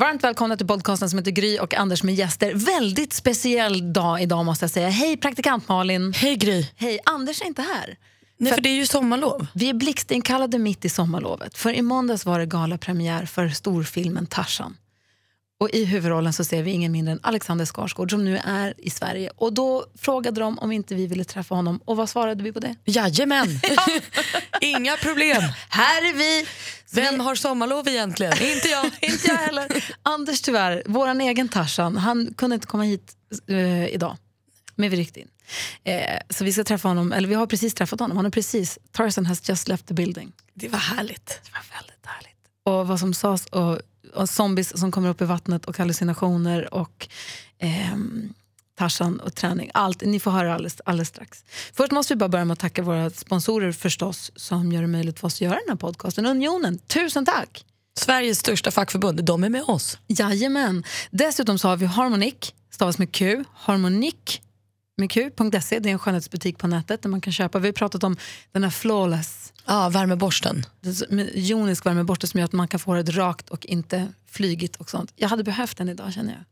Varmt välkomna till podcasten som heter Gry och Anders med gäster. Väldigt speciell dag idag måste jag säga. Hej praktikant Malin. Hej Gry. Hej, Anders är inte här. Nej, för det är ju sommarlov. Vi är blixtinkallade mitt i sommarlovet. För i måndags var det galapremiär för storfilmen Tarzan. Och i huvudrollen så ser vi ingen mindre än Alexander Skarsgård som nu är i Sverige. Och då frågade de om inte vi ville träffa honom. Och vad svarade vi på det? Jajamän. Inga problem. Här är vi! Vem har sommarlov egentligen? inte jag. inte jag heller. Anders tyvärr, vår egen Tarzan, han kunde inte komma hit eh, idag. Men vi ryckte in. Eh, så vi ska träffa honom, eller vi har precis träffat honom. Han är precis, Tarzan has just left the building. Det var härligt. Det var väldigt härligt. Och vad som sades och zombies som kommer upp i vattnet och hallucinationer och ehm, Tarzan och träning. Allt. Ni får höra alldeles, alldeles strax. Först måste vi bara börja med att tacka våra sponsorer förstås som gör det möjligt för oss att göra den här podcasten. Unionen, tusen tack! Sveriges största fackförbund, de är med oss. Jajamän. Dessutom så har vi Harmonic, stavas med Q, Harmonic med Q.se. Det är en skönhetsbutik på nätet där man kan köpa. Vi har pratat om den här flawless Ja, värmeborsten. med jonisk värmeborste som gör att man kan få det rakt och inte flygigt och sånt. Jag hade behövt den idag känner jag.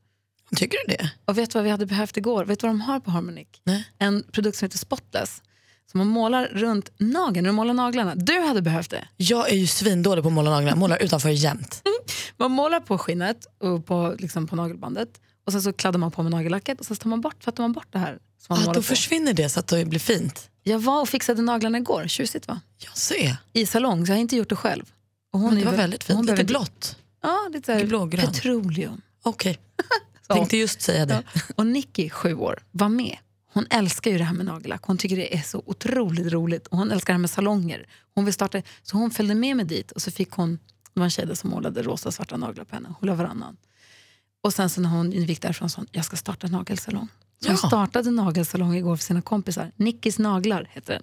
Tycker du det? Och vet du vad vi hade behövt igår? Vet du vad de har på Harmonic? Nej. En produkt som heter Spotless. Som man målar runt nageln, du målar naglarna. Du hade behövt det. Jag är ju svindålig på att måla naglarna. Målar utanför jämt. Man målar på skinnet och på, liksom på nagelbandet och sen så kladdar man på med nagellacket och så tar man bort, tvättar man bort det här. Som Ah, då på. försvinner det så att det blir fint. Jag var och fixade naglarna igår, tjusigt va? Jag ser. I salong, så jag har inte gjort det själv. Och hon Men det var väl- väldigt fint. hon Lite blått. Ja, lite så här blågrön. petroleum. Okej. Så. Tänkte just säga det. Ja. Och Nicky, sju år, var med. Hon älskar ju det här med nagellack. Hon tycker det är så otroligt roligt. Och hon älskar det här med salonger. Hon vill starta, så hon följde med mig dit och så fick hon, det var en tjej där som målade rosa och svarta naglar på henne. Hon la varannan. Och sen så när hon gick därifrån sa hon, jag ska starta en nagelsalong. Hon Ja. startade en nagelsalong igår för sina kompisar. Nickis naglar heter den.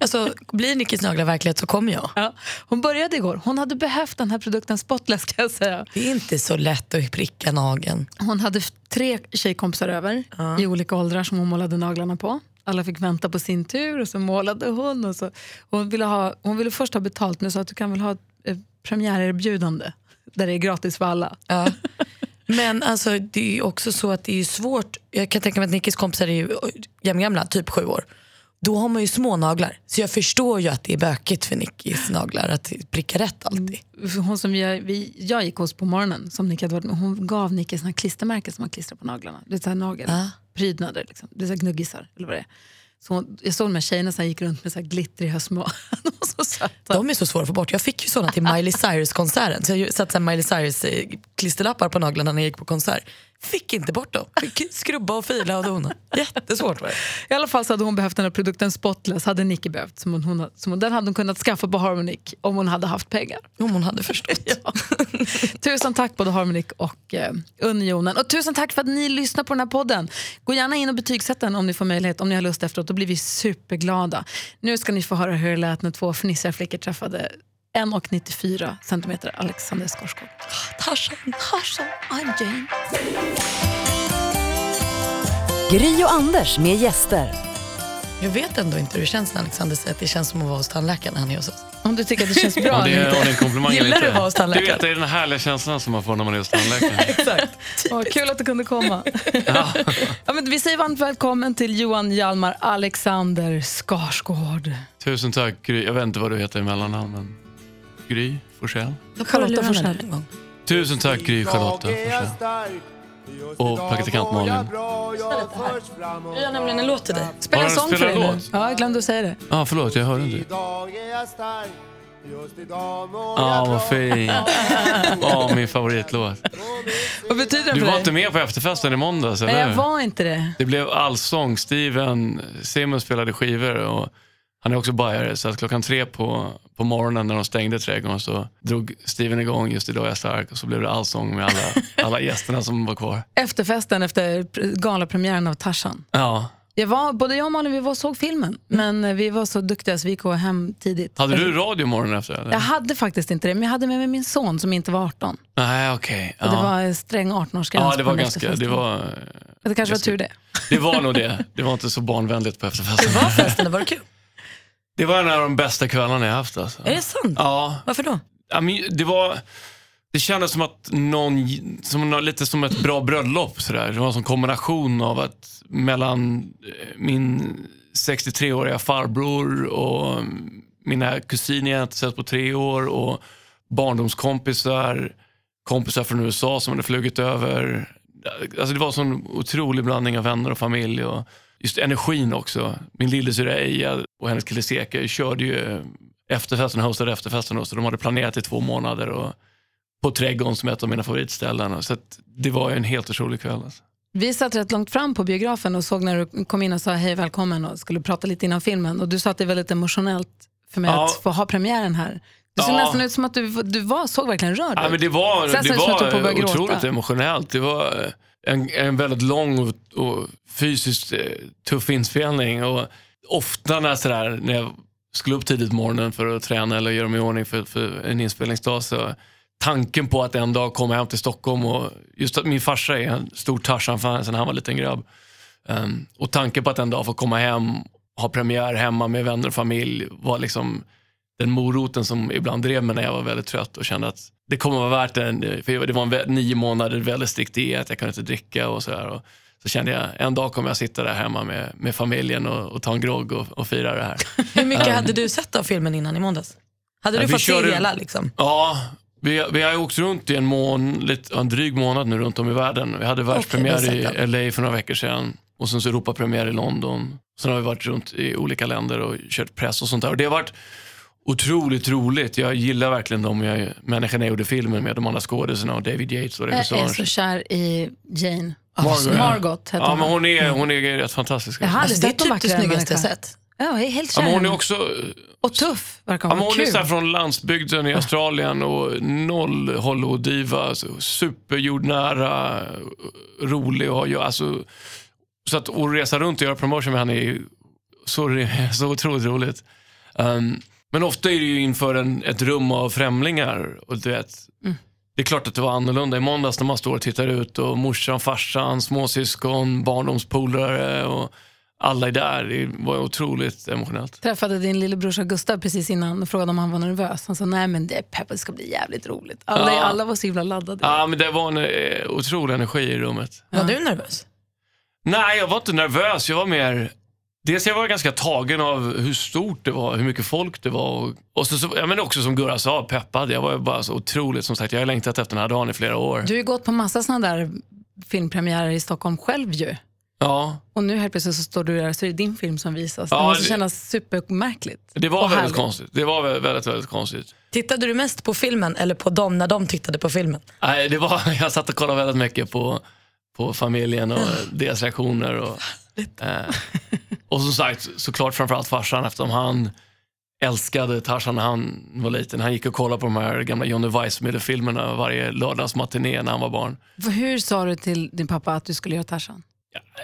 Alltså, blir Nickis naglar verklighet så kommer jag. Ja. Hon började igår. Hon hade behövt den här produkten Spotless ska jag säga. Det är inte så lätt att pricka nageln. Hon hade tre tjejkompisar över i olika åldrar som hon målade naglarna på. Alla fick vänta på sin tur och så målade hon. Och så. Hon, ville ha, hon ville först ha betalt men sa att du kan väl ha ett eh, premiärerbjudande där det är gratis för alla. Ja. Men alltså, det är också så att det är svårt. Jag kan tänka mig att Nickis kompisar är ju jämngamla, typ sju år. Då har man ju små naglar. Så jag förstår ju att det är bökigt för Nickis naglar att pricka rätt alltid. Hon som jag, vi, jag gick hos på morgonen, som Nick hade varit med, hon gav Nick såna klistermärken som man klistrar på naglarna. Det är så här nagelprydnader, liksom. det är så här gnuggisar. Eller vad det är. Så hon, jag såg de här tjejerna som gick runt med så här glittriga små... de var så söta. De är så svåra att få bort. Jag fick ju såna till Miley Cyrus-konserten. Så jag satte så Miley Cyrus-klisterlappar eh, på naglarna när jag gick på konsert. Fick inte bort dem. Fick skrubba och fila och dona. Jättesvårt var det. I alla fall så hade hon behövt den här produkten Spotless, hade Nicky behövt. Som hon, hon, som hon, den hade hon kunnat skaffa på Harmonic om hon hade haft pengar. Om hon hade förstått. Tusen tack både Harmonic och eh, Unionen. Och tusen tack för att ni lyssnar på den här podden. Gå gärna in och betygsätt den om ni får möjlighet, om ni har lust efteråt. Då blir vi superglada. Nu ska ni få höra hur det lät när två fnissiga flickor träffade 1,94 centimeter Alexander Skarsgård. Tarzan. Tarzan, I'm Jane. Gry och Anders med gäster. Jag vet ändå inte hur det känns när Alexander säger att det känns som att vara hos tandläkaren när han är hos oss. Om du tycker att det känns bra Ja, det eller är, inte. om det är en komplimang eller Gillar du att vara hos tandläkaren? Du vet, det är den här härliga känslan som man får när man är hos tandläkaren. Exakt. Åh, kul att du kunde komma. ja, men vi säger varmt välkommen till Johan Hjalmar Alexander Skarsgård. Tusen tack Gry. Jag vet inte vad du heter i mellannamn, men Gry Forssell. Charlotta gång. Tusen tack Gry Charlotta Forssell. Och praktikant Malin. Jag har nämligen en låt till dig. Spela en sång för dig nu. låt? Ja, jag glömde att säga det. Ja, ah, förlåt, jag hörde inte. Ja, vad fin. Ja, min favoritlåt. Vad betyder den Du för var dig? inte med på efterfesten i måndags, Nej, eller jag var inte det. Det blev allsång. Steven Simon spelade skivor och han är också bajare. Så att klockan tre på, på morgonen när de stängde trädgården så drog Steven igång Just idag är jag stark och så blev det allsång med alla, alla gästerna som var kvar. Efterfesten efter pr- galapremiären av Tarzan. Ja. Jag var, både jag och Malin vi var såg filmen, men vi var så duktiga så vi gick hem tidigt. Hade du radio morgonen efter? Eller? Jag hade faktiskt inte det, men jag hade med mig min son som inte var 18. Nej, okej. Det Ja. var en sträng 18-årsgräns ja, det var ganska... Det var, det kanske var ganska- tur det. det var nog det. Det var inte så barnvänligt på efterfesten. Var festen, var det kul? Det var en av de bästa kvällarna jag haft. Alltså. Är det sant? Ja, Varför då? Ja, men det var... det kändes som att någon, som, lite som ett bra bröllop. Sådär. Det var en kombination av att mellan eh, min 63-åriga farbror och mina kusiner jag inte sett på tre år och barndomskompisar, kompisar från USA som hade flugit över. Alltså det var en sån otrolig blandning av vänner och familj. Och just energin också. Min lillasyrra Eija och hennes kille Seke körde ju efterfesten, hostade efterfesten och så de hade planerat i två månader. Och på Trädgården som är ett av mina favoritställen. Så det var ju en helt otrolig kväll. Alltså. Vi satt rätt långt fram på biografen och såg när du kom in och sa hej välkommen och skulle prata lite innan filmen. Och du sa att det är väldigt emotionellt för mig Ja. att få ha premiären här. Det såg Ja. nästan ut som att du, du var, såg verkligen rörd Ja, men det var, det är det var otroligt emotionellt. Det var en, en väldigt lång och, och fysiskt eh, tuff inspelning. Och ofta när, sådär, när jag skulle upp tidigt på morgonen för att träna eller göra mig i ordning för, för en inspelningsdag så tanken på att en dag komma hem till Stockholm och just att min farsa är en stor Tarzan-fan sen han var liten grabb. Um, och tanken på att en dag få komma hem, ha premiär hemma med vänner och familj var liksom den moroten som ibland drev mig när jag var väldigt trött och kände att det kommer vara värt det. För det var en nio månader väldigt strikt diet, jag kunde inte dricka och sådär. Och så kände jag, en dag kommer jag sitta där hemma med, med familjen och, och ta en grogg och, och fira det här. Hur mycket hade du sett av filmen innan i måndags? Hade du fått körde- se hela? Liksom? Ja, vi, vi har åkt runt i en, mån, lite, en dryg månad nu runt om i världen. Vi hade världspremiär jag i LA för några veckor sedan och sen så Europapremiär i London. Sen har vi varit runt i olika länder och kört press och sånt där. Och det har varit otroligt roligt. Jag gillar verkligen de jag, människorna jag gjorde filmen med, de andra skådisarna och David Yates och jag är regissören. så kär i Jane. Margot, ja. Margot heter Ja, men hon. är, hon är rätt fantastisk. Jag hade Alltså, det är sett typ det snyggaste jag sett. Ja, jag är helt Ja, kär i hon är också Och tuff verkar Ja, hon vara. hon är så från landsbygden i Australien och noll Hollywood-diva. Alltså, superjordnära, rolig och ja, alltså, Så att resa runt och göra promotion med henne är så, så otroligt roligt. Um, men ofta är det ju inför en, ett rum av främlingar. Och du vet, Det är klart att det var annorlunda i måndags när man står och tittar ut och morsan, farsan, småsyskon, barndomspolare och alla är där. Det var otroligt emotionellt. träffade din lillebrorsa Gustav precis innan och frågade om han var nervös. Han sa nej men det är pepp, det ska bli jävligt roligt. Alla, Ja. alla var så himla laddade. Ja, men det var en eh, otrolig energi i rummet. Var du nervös? Nej, jag var inte nervös. Jag var mer... Dels jag var ganska tagen av hur stort det var, hur mycket folk det var. Och, och så, så, ja, men också som Gurra sa, peppad. Jag var bara så otroligt, som sagt, jag har längtat efter den här dagen i flera år. Du har ju gått på massa sådana där filmpremiärer i Stockholm själv ju. Ja, Och nu helt plötsligt så står du där så är det din film som visas. Det Ja, måste det- kännas supermärkligt. det var väldigt härligt. konstigt. Det var vä- väldigt, väldigt konstigt. Tittade du mest på filmen eller på dem när de tittade på filmen? Nej, det var, jag satt och kollade väldigt mycket på, på familjen och deras reaktioner. Och, eh, och som sagt, såklart framförallt farsan eftersom han älskade Tarzan när han var liten. Han gick och kollade på de här gamla Johnny Weissmuller-filmerna varje lördagsmatiné när han var barn. Hur sa du till din pappa att du skulle göra Tarzan?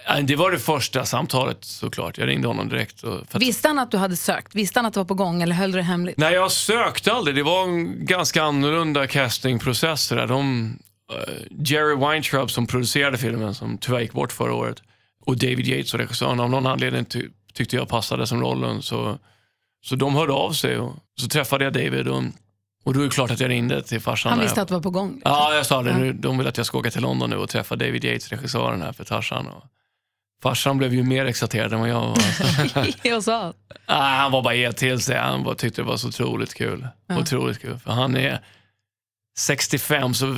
Ja, Det var det första samtalet såklart. Jag ringde honom direkt. Att, Visste han att du hade sökt? Visste han att det var på gång eller höll du det hemligt? Nej, jag sökte aldrig. Det var en ganska annorlunda castingprocess. De, eh, Jerry Weintraub som producerade filmen, som tyvärr gick bort förra året, och David Yates och regissören, av någon anledning ty- tyckte jag passade som rollen. Så, så de hörde av sig och så träffade jag David och, och då är det klart att jag ringde till farsan. Han visste jag, att det var på gång? Ja, jag sa det. Nu, de vill att jag ska åka till London nu och träffa David Yates, regissören här för Tarzan. Och farsan blev ju mer exalterad än vad jag var. Jag sa. Nej, han var bara helt till sig. Han bara tyckte det var så otroligt kul. Otroligt kul. För han är 65, så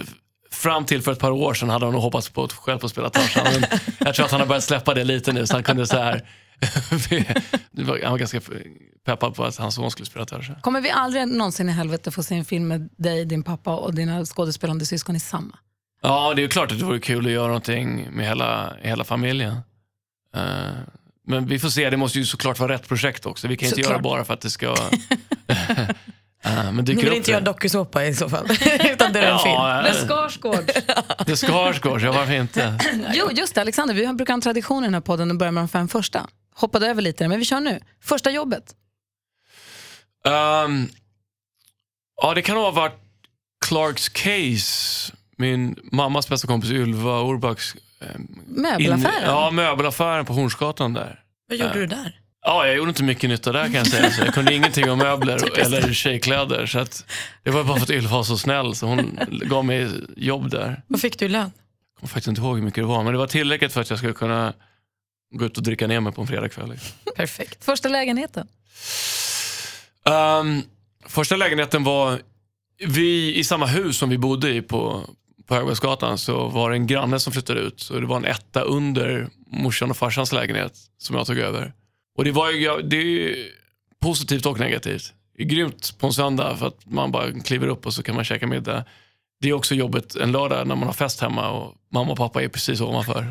fram till för ett par år sedan hade han nog hoppats på att själv få spela Tarzan. Men jag tror att han har börjat släppa det lite nu, så han kunde så här... Han var ganska peppad på att hans son skulle spela Tarzan. Kommer vi aldrig någonsin i helvete få se en film med dig, din pappa och dina skådespelande syskon i samma? Ja, det är ju klart att det vore kul att göra någonting med hela, hela familjen. Eh, men vi får se, det måste ju såklart vara rätt projekt också. Vi kan inte Såklart. göra bara för att det ska... Eh, men Ni vill inte det. göra dokusåpa i så fall, utan det är en film. Ja, Med eh, Skarsgård. det Skarsgård, ja varför inte? jo, just det, Alexander, vi har- brukar ha en tradition i den här podden att börja med de fem första. Hoppade över lite, men vi kör nu. Första jobbet. Ehm, ja, det kan nog ha varit Clarks Case. Min mammas bästa kompis Ylva Orbacks... ehm, Möbelaffären. in- Ja, möbelaffären på Hornsgatan där. Vad gjorde du där? Ja, jag gjorde inte mycket nytta där kan jag säga. Så jag kunde ingenting om möbler eller tjejkläder. Så att det var bara för att Ylva var så snäll så hon gav mig jobb där. Vad fick du i lön? Jag kommer faktiskt inte ihåg hur mycket det var, men det var tillräckligt för att jag skulle kunna gå ut och dricka ner mig på en fredagkväll. Perfekt. Första lägenheten? Um, första lägenheten var, vi i samma hus som vi bodde i på, på Högbergsgatan så var det en granne som flyttade ut. Så det var en etta under morsan och farsans lägenhet som jag tog över. Och det var ju, det är ju positivt och negativt. Det är grymt på en söndag för att man bara kliver upp och så kan man käka middag. Det är också jobbet en lördag när man har fest hemma och mamma och pappa är precis ovanför.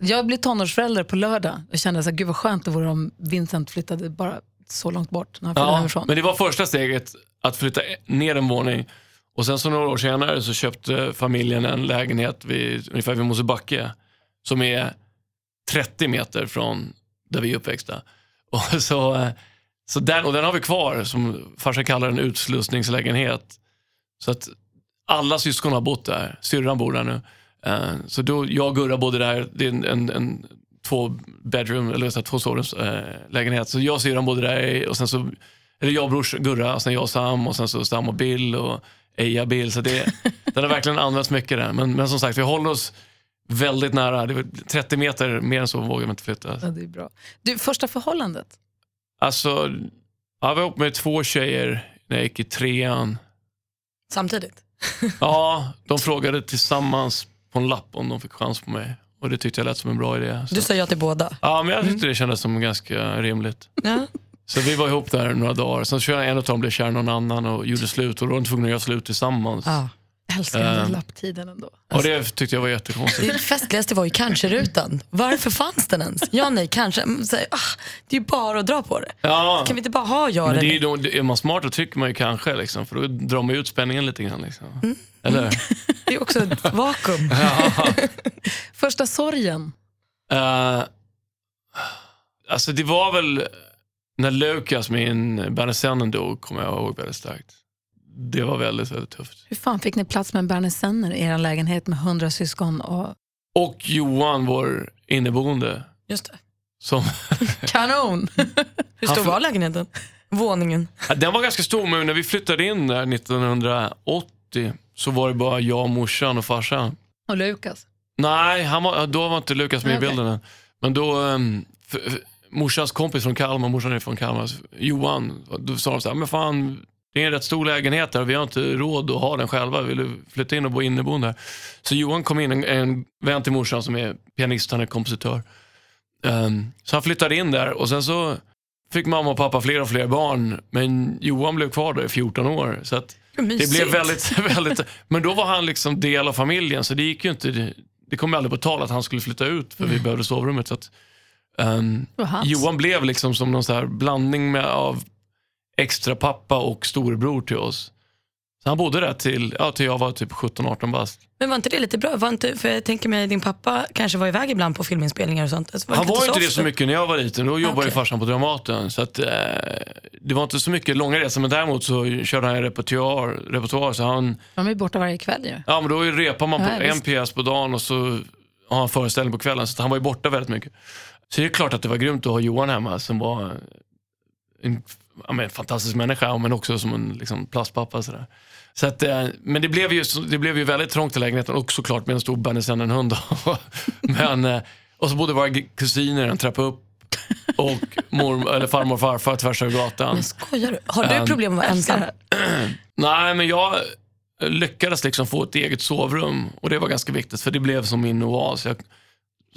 Jag blev tonårsförälder på lördag och kände så här, gud vad skönt det vore om Vincent flyttade bara så långt bort när han flyttade Ja, hemifrån. men det var första steget att flytta ner en våning. Och sen så några år senare så köpte familjen en lägenhet vid, ungefär vid Mosebacke som är 30 meter från där vi är uppväxta. Och, så, eh, så den, och den har vi kvar, som farsan kallar en utslussningslägenhet. Så att alla syskon har bott där. Syrran bor där nu. Eh, Så då, jag och Gurra bodde där. Det är en, en, en två bedroom, eller så här, två sovrums eh, lägenhet. Så jag och syrran bodde där och sen så, eller jag och brors Gurra, och sen jag och Sam och sen så Sam och Bill och Eja Bill. Så det, den har verkligen använts mycket där. Men, men som sagt, vi håller oss väldigt nära. Det var 30 meter, mer än så vågar man inte flytta. Ja, det är bra. Du, första förhållandet? Alltså, jag var ihop med två tjejer när jag gick i trean. Samtidigt? Ja, de frågade tillsammans på en lapp om de fick chans på mig. Och det tyckte jag lät som en bra idé. Så. Du sa ja till båda? Ja, men jag tyckte det kändes som ganska rimligt. Ja. Så vi var ihop där några dagar. Sen så en av dem blev kär i någon annan och gjorde slut. Och då var de tvungna att göra slut tillsammans. Ja. Jag älskar den där Ehm. lapptiden ändå. Och det tyckte jag var jättekonstigt. Det festligaste var ju kanske-rutan. Varför fanns den ens? Ja, nej, kanske. Mm, Så, ah, det är ju bara att dra på det. Ja, Kan vi inte bara ha ja men eller det är, nej? är man smart då trycker man ju kanske. Liksom, för då drar man ju ut spänningen lite grann. Liksom. Mm. Eller? Det är också ett vakuum. Första sorgen? Uh, alltså det var väl när Lukas, min Bernesennen dog, kommer jag ihåg väldigt starkt. Det var väldigt, väldigt tufft. Hur fan fick ni plats med en Berner Senner i er lägenhet med hundra syskon? Och... Och Johan, vår inneboende, Just det. som Kanon! Hur Han stor var lägenheten? Våningen? Den var ganska stor, men när vi flyttade in där 1980 så var det bara jag, morsan och farsan. och Lukas? Nej, han var, då var inte Lukas med i bilden än. Men då, um, för, för, morsans kompis från Kalmar, morsan är från Kalmar, Johan, då sa de så här, men fan, det är en rätt stor lägenhet där och vi har inte råd att ha den själva. Vill du flytta in och bo inneboende här? Så Johan kom in, en, en vän till morsan som är pianist, han är kompositör. Um, så han flyttade in där och sen så fick mamma och pappa fler och fler barn. Men Johan blev kvar där i 14 år. Så att det blev väldigt, väldigt... Men då var han liksom del av familjen så det gick ju inte... Det, kom aldrig på tal att han skulle flytta ut för vi behövde sovrummet. Så att, hans. Johan blev liksom som någon så här blandning med, av extra pappa och storebror till oss. Så han bodde där till, ja, till jag var typ 17-18 bast. Men var inte det lite bra? Var inte, för jag tänker mig, din pappa kanske var iväg ibland på filminspelningar och sånt. Alltså, Han var inte det så mycket när jag var liten. Då jobbade ju Okej. farsan på Dramaten. Så att, eh, det var inte så mycket långa resor. Men däremot så körde han repertoar. repertoar så han, De är borta varje kväll ju. ja, men då repar man på Ja, en pjäs på dagen och så har han föreställning på kvällen. Så att han var ju borta väldigt mycket. Så det är klart att det var grymt att ha Johan hemma som var en, ja, en fantastisk människa men också som en liksom, plastpappa. Sådär. Så att, eh, men det blev, ju, det blev ju väldigt trångt i lägenheten och såklart med en stor Bernesennen hund. men, eh, och så bodde våra kusiner en trappa upp och mor, eller farmor och farfar tvärs över gatan. Men skojar du? Har du problem med att vara ensam? Nej, men jag lyckades liksom få ett eget sovrum och det var ganska viktigt för det blev som min oas. Jag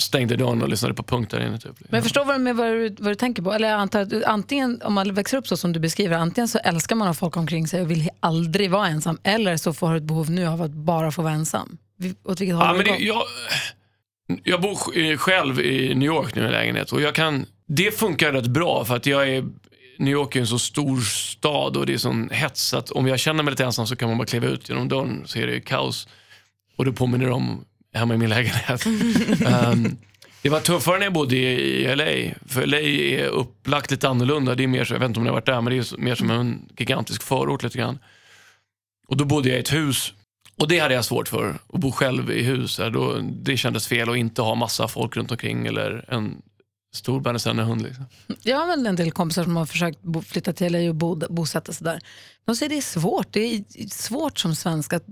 stängde dörren och lyssnade på punkt där inne. Typ. Men jag förstår vad, du- med vad, du, vad du tänker på. Eller jag antar att antingen, om man växer upp så som du beskriver, antingen så älskar man att ha folk omkring sig och vill aldrig vara ensam, eller så får du ett behov nu av att bara få vara ensam. Åt vilket håll Ja, men det, jag, jag bor sj- själv i New York nu i lägenhet och jag kan, det funkar rätt bra för att jag är, New York är en så stor stad och det är sån hets att om jag känner mig lite ensam så kan man bara kliva ut genom dörren så är det kaos. Och det påminner om hemma i min lägenhet. um, det var tuffare när jag bodde i, LA. För LA är upplagt lite annorlunda. Det är mer så, jag vet inte om ni har varit där, men det är mer som en gigantisk förort lite grann. Och då bodde jag i ett hus och det hade jag svårt för, att bo själv i hus. Då, det kändes fel att inte ha massa folk runt omkring eller en stor och hund. Liksom. Jag har väl en del kompisar som har försökt flytta till LA och bo, bosätta sig där. De säger det är svårt. Det är svårt som svensk att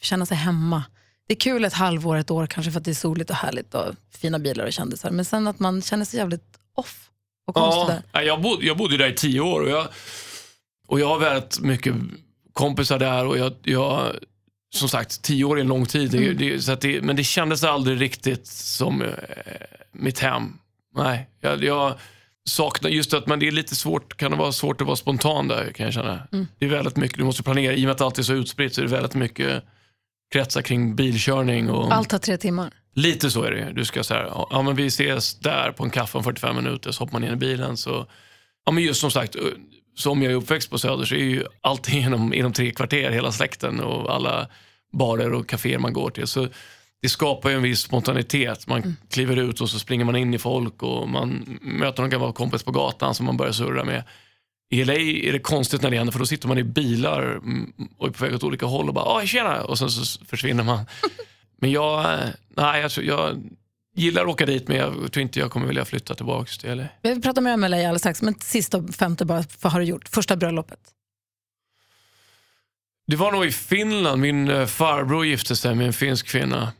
känna sig hemma. Det är kul ett halvår, ett år kanske för att det är soligt och härligt och fina bilar och kändisar. Men sen att man känner sig jävligt off och konstig där. Ja, jag, bod, jag bodde där i tio år och jag, och jag har väldigt mycket kompisar där och jag, jag som sagt, tio år är en lång tid. Det, Mm. det, så det, men det kändes aldrig riktigt som eh, mitt hem. Nej, jag, jag saknar just att man, det är lite svårt, kan det vara svårt att vara spontan där kan jag känna. Mm. Det är väldigt mycket, du måste planera, i och med att allt är så utspritt så är det väldigt mycket kretsar kring bilkörning. Och, Allt tar tre timmar. Lite så är det. Du ska säga, ja men vi ses där på en kaffe om 45 minuter, så hoppar man in i bilen. Så, ja men just som sagt, som jag är uppväxt på Söder så är ju allting inom, inom tre kvarter, hela släkten och alla barer och kaféer man går till. Så det skapar ju en viss spontanitet. Man kliver ut och så springer man in i folk och man möter någon gammal kompis på gatan som man börjar surra med. I LA är det konstigt när det händer för då sitter man i bilar mm, och är på väg åt olika håll och bara “Åh, tjena” och sen så försvinner man. Men jag, eh, nej, jag, tror- jag gillar att åka dit men jag tror inte jag kommer vilja flytta tillbaka till LA. Vi pratar mer om LA alldeles strax, men sista och femte bara, vad har du gjort? Första bröllopet. Det var nog i Finland. Min eh, farbror gifte sig med en finsk kvinna.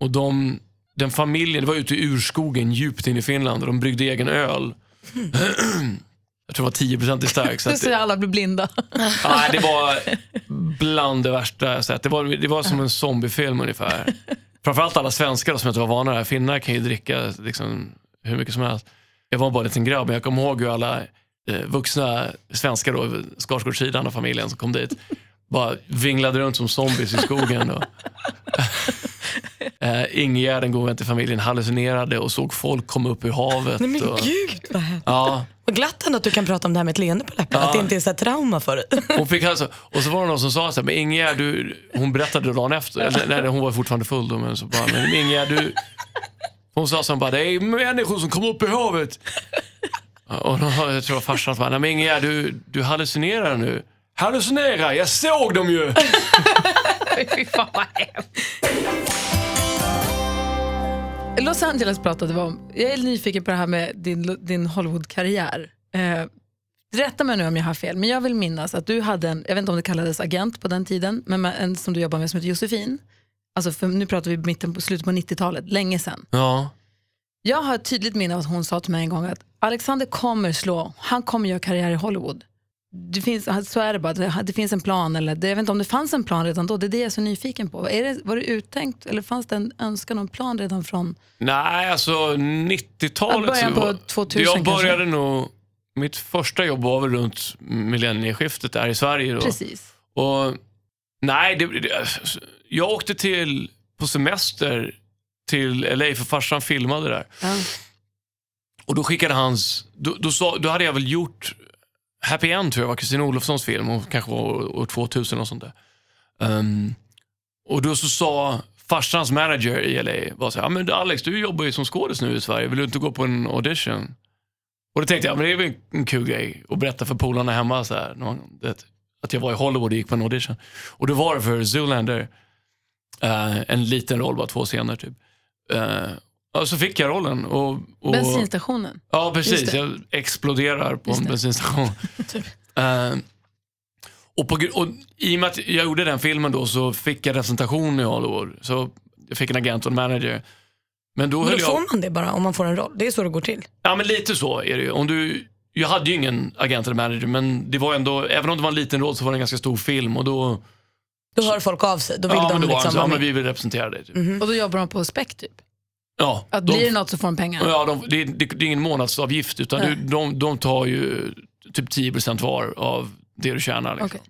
Och de, den familjen, det var ute i urskogen djupt in i Finland och de bryggde egen öl. Jag tror det var 10% i stark. Så att, ser alla blir blinda. nej, det var bland det värsta jag sett. Det var, det var som en zombiefilm ungefär. Framförallt alla svenskar då, som inte var vana där. Finnar kan ju dricka liksom, hur mycket som helst. Jag var bara en liten grabb, men jag kommer ihåg hur alla eh, vuxna svenskar, då, Skarsgårdssidan av familjen som kom dit, bara vinglade runt som zombies i skogen. Och, eh, Ingegärd, den gode vän till familjen, hallucinerade och såg folk komma upp ur havet. Nej men och, gud vad hemskt. ja, Vad glatt ändå att du kan prata om det här med ett leende på läpparna. Ja. Att det inte är så här trauma för dig. Hon fick alltså, och så var det någon som sa så här, men Ingegärd, du, hon berättade dagen efter, eller, nej, hon var fortfarande full då, men så bara, men Ingegärd, du, hon sa så här, bara, det är människor som kommer upp i havet. Och då, jag tror farsan bara, nej men Ingegärd, du, du hallucinerar nu. Hallucinera, jag såg dem ju! Fy fan vad hemskt. Los Angeles pratade vi om. Jag är nyfiken på det här med din, din Hollywood-karriär. Eh, rätta mig nu om jag har fel, men jag vill minnas att du hade en, jag vet inte om det kallades agent på den tiden, men en som du jobbar med som heter Josefin. Alltså för nu pratar vi mitten på slutet på 90-talet, länge sedan. Ja, Jag har ett tydligt minne av att hon sa till mig en gång att Alexander kommer slå, han kommer göra karriär i Hollywood. Det finns, så är det bara, det, finns en plan, eller det, jag vet inte om det fanns en plan redan då, det är det jag är så nyfiken på. Är det, var det uttänkt eller fanns det en önskan en plan redan från nej alltså 90-talet. Ja, början på var- 2000 Jag började kanske. nog, mitt första jobb var väl runt millennieskiftet där i Sverige. Då. precis? Och, nej, det, det, jag åkte till, på semester till LA för farsan filmade där. Ja. Och då skickade hans, då, då, sa, då hade jag väl gjort Happy End tror jag var Kristina Olofssons film, och kanske var år, 2000 och sånt där. Um, och då så sa farsans manager i LA, var så här, men Alex du jobbar ju som skådis nu i Sverige, vill du inte gå på en audition? Och då tänkte jag, men det är väl en kul grej att berätta för polarna hemma så här, någon, det, att jag var i Hollywood och gick på en audition. Och det var det för Zoolander, uh, en liten roll, bara två scener typ. Uh, och så fick jag rollen. Och, och, Bensinstationen. Ja, precis. Jag exploderar på Just en det. bensinstation. Eh, och, på, och I och med att jag gjorde den filmen då så fick jag representation i Hollywood. Så jag fick en agent och en manager. Men då Men då jag... får man det bara om man får en roll. Det är så det går till. Ja, men lite så är det ju. Om du, jag hade ju ingen agent eller manager, men det var ändå, även om det var en liten roll så var det en ganska stor film. Och då, Då hör folk av sig. Då vill ja, de men då var liksom så, ja, men vi vill representera dig. Typ. Mhm. Och då jobbar de på spec typ. Ja, Att de- blir det något så får de pengar. Ja, de, det, det, det är ingen månadsavgift utan du, de, de tar ju typ 10% var av det du tjänar. Liksom. Okej.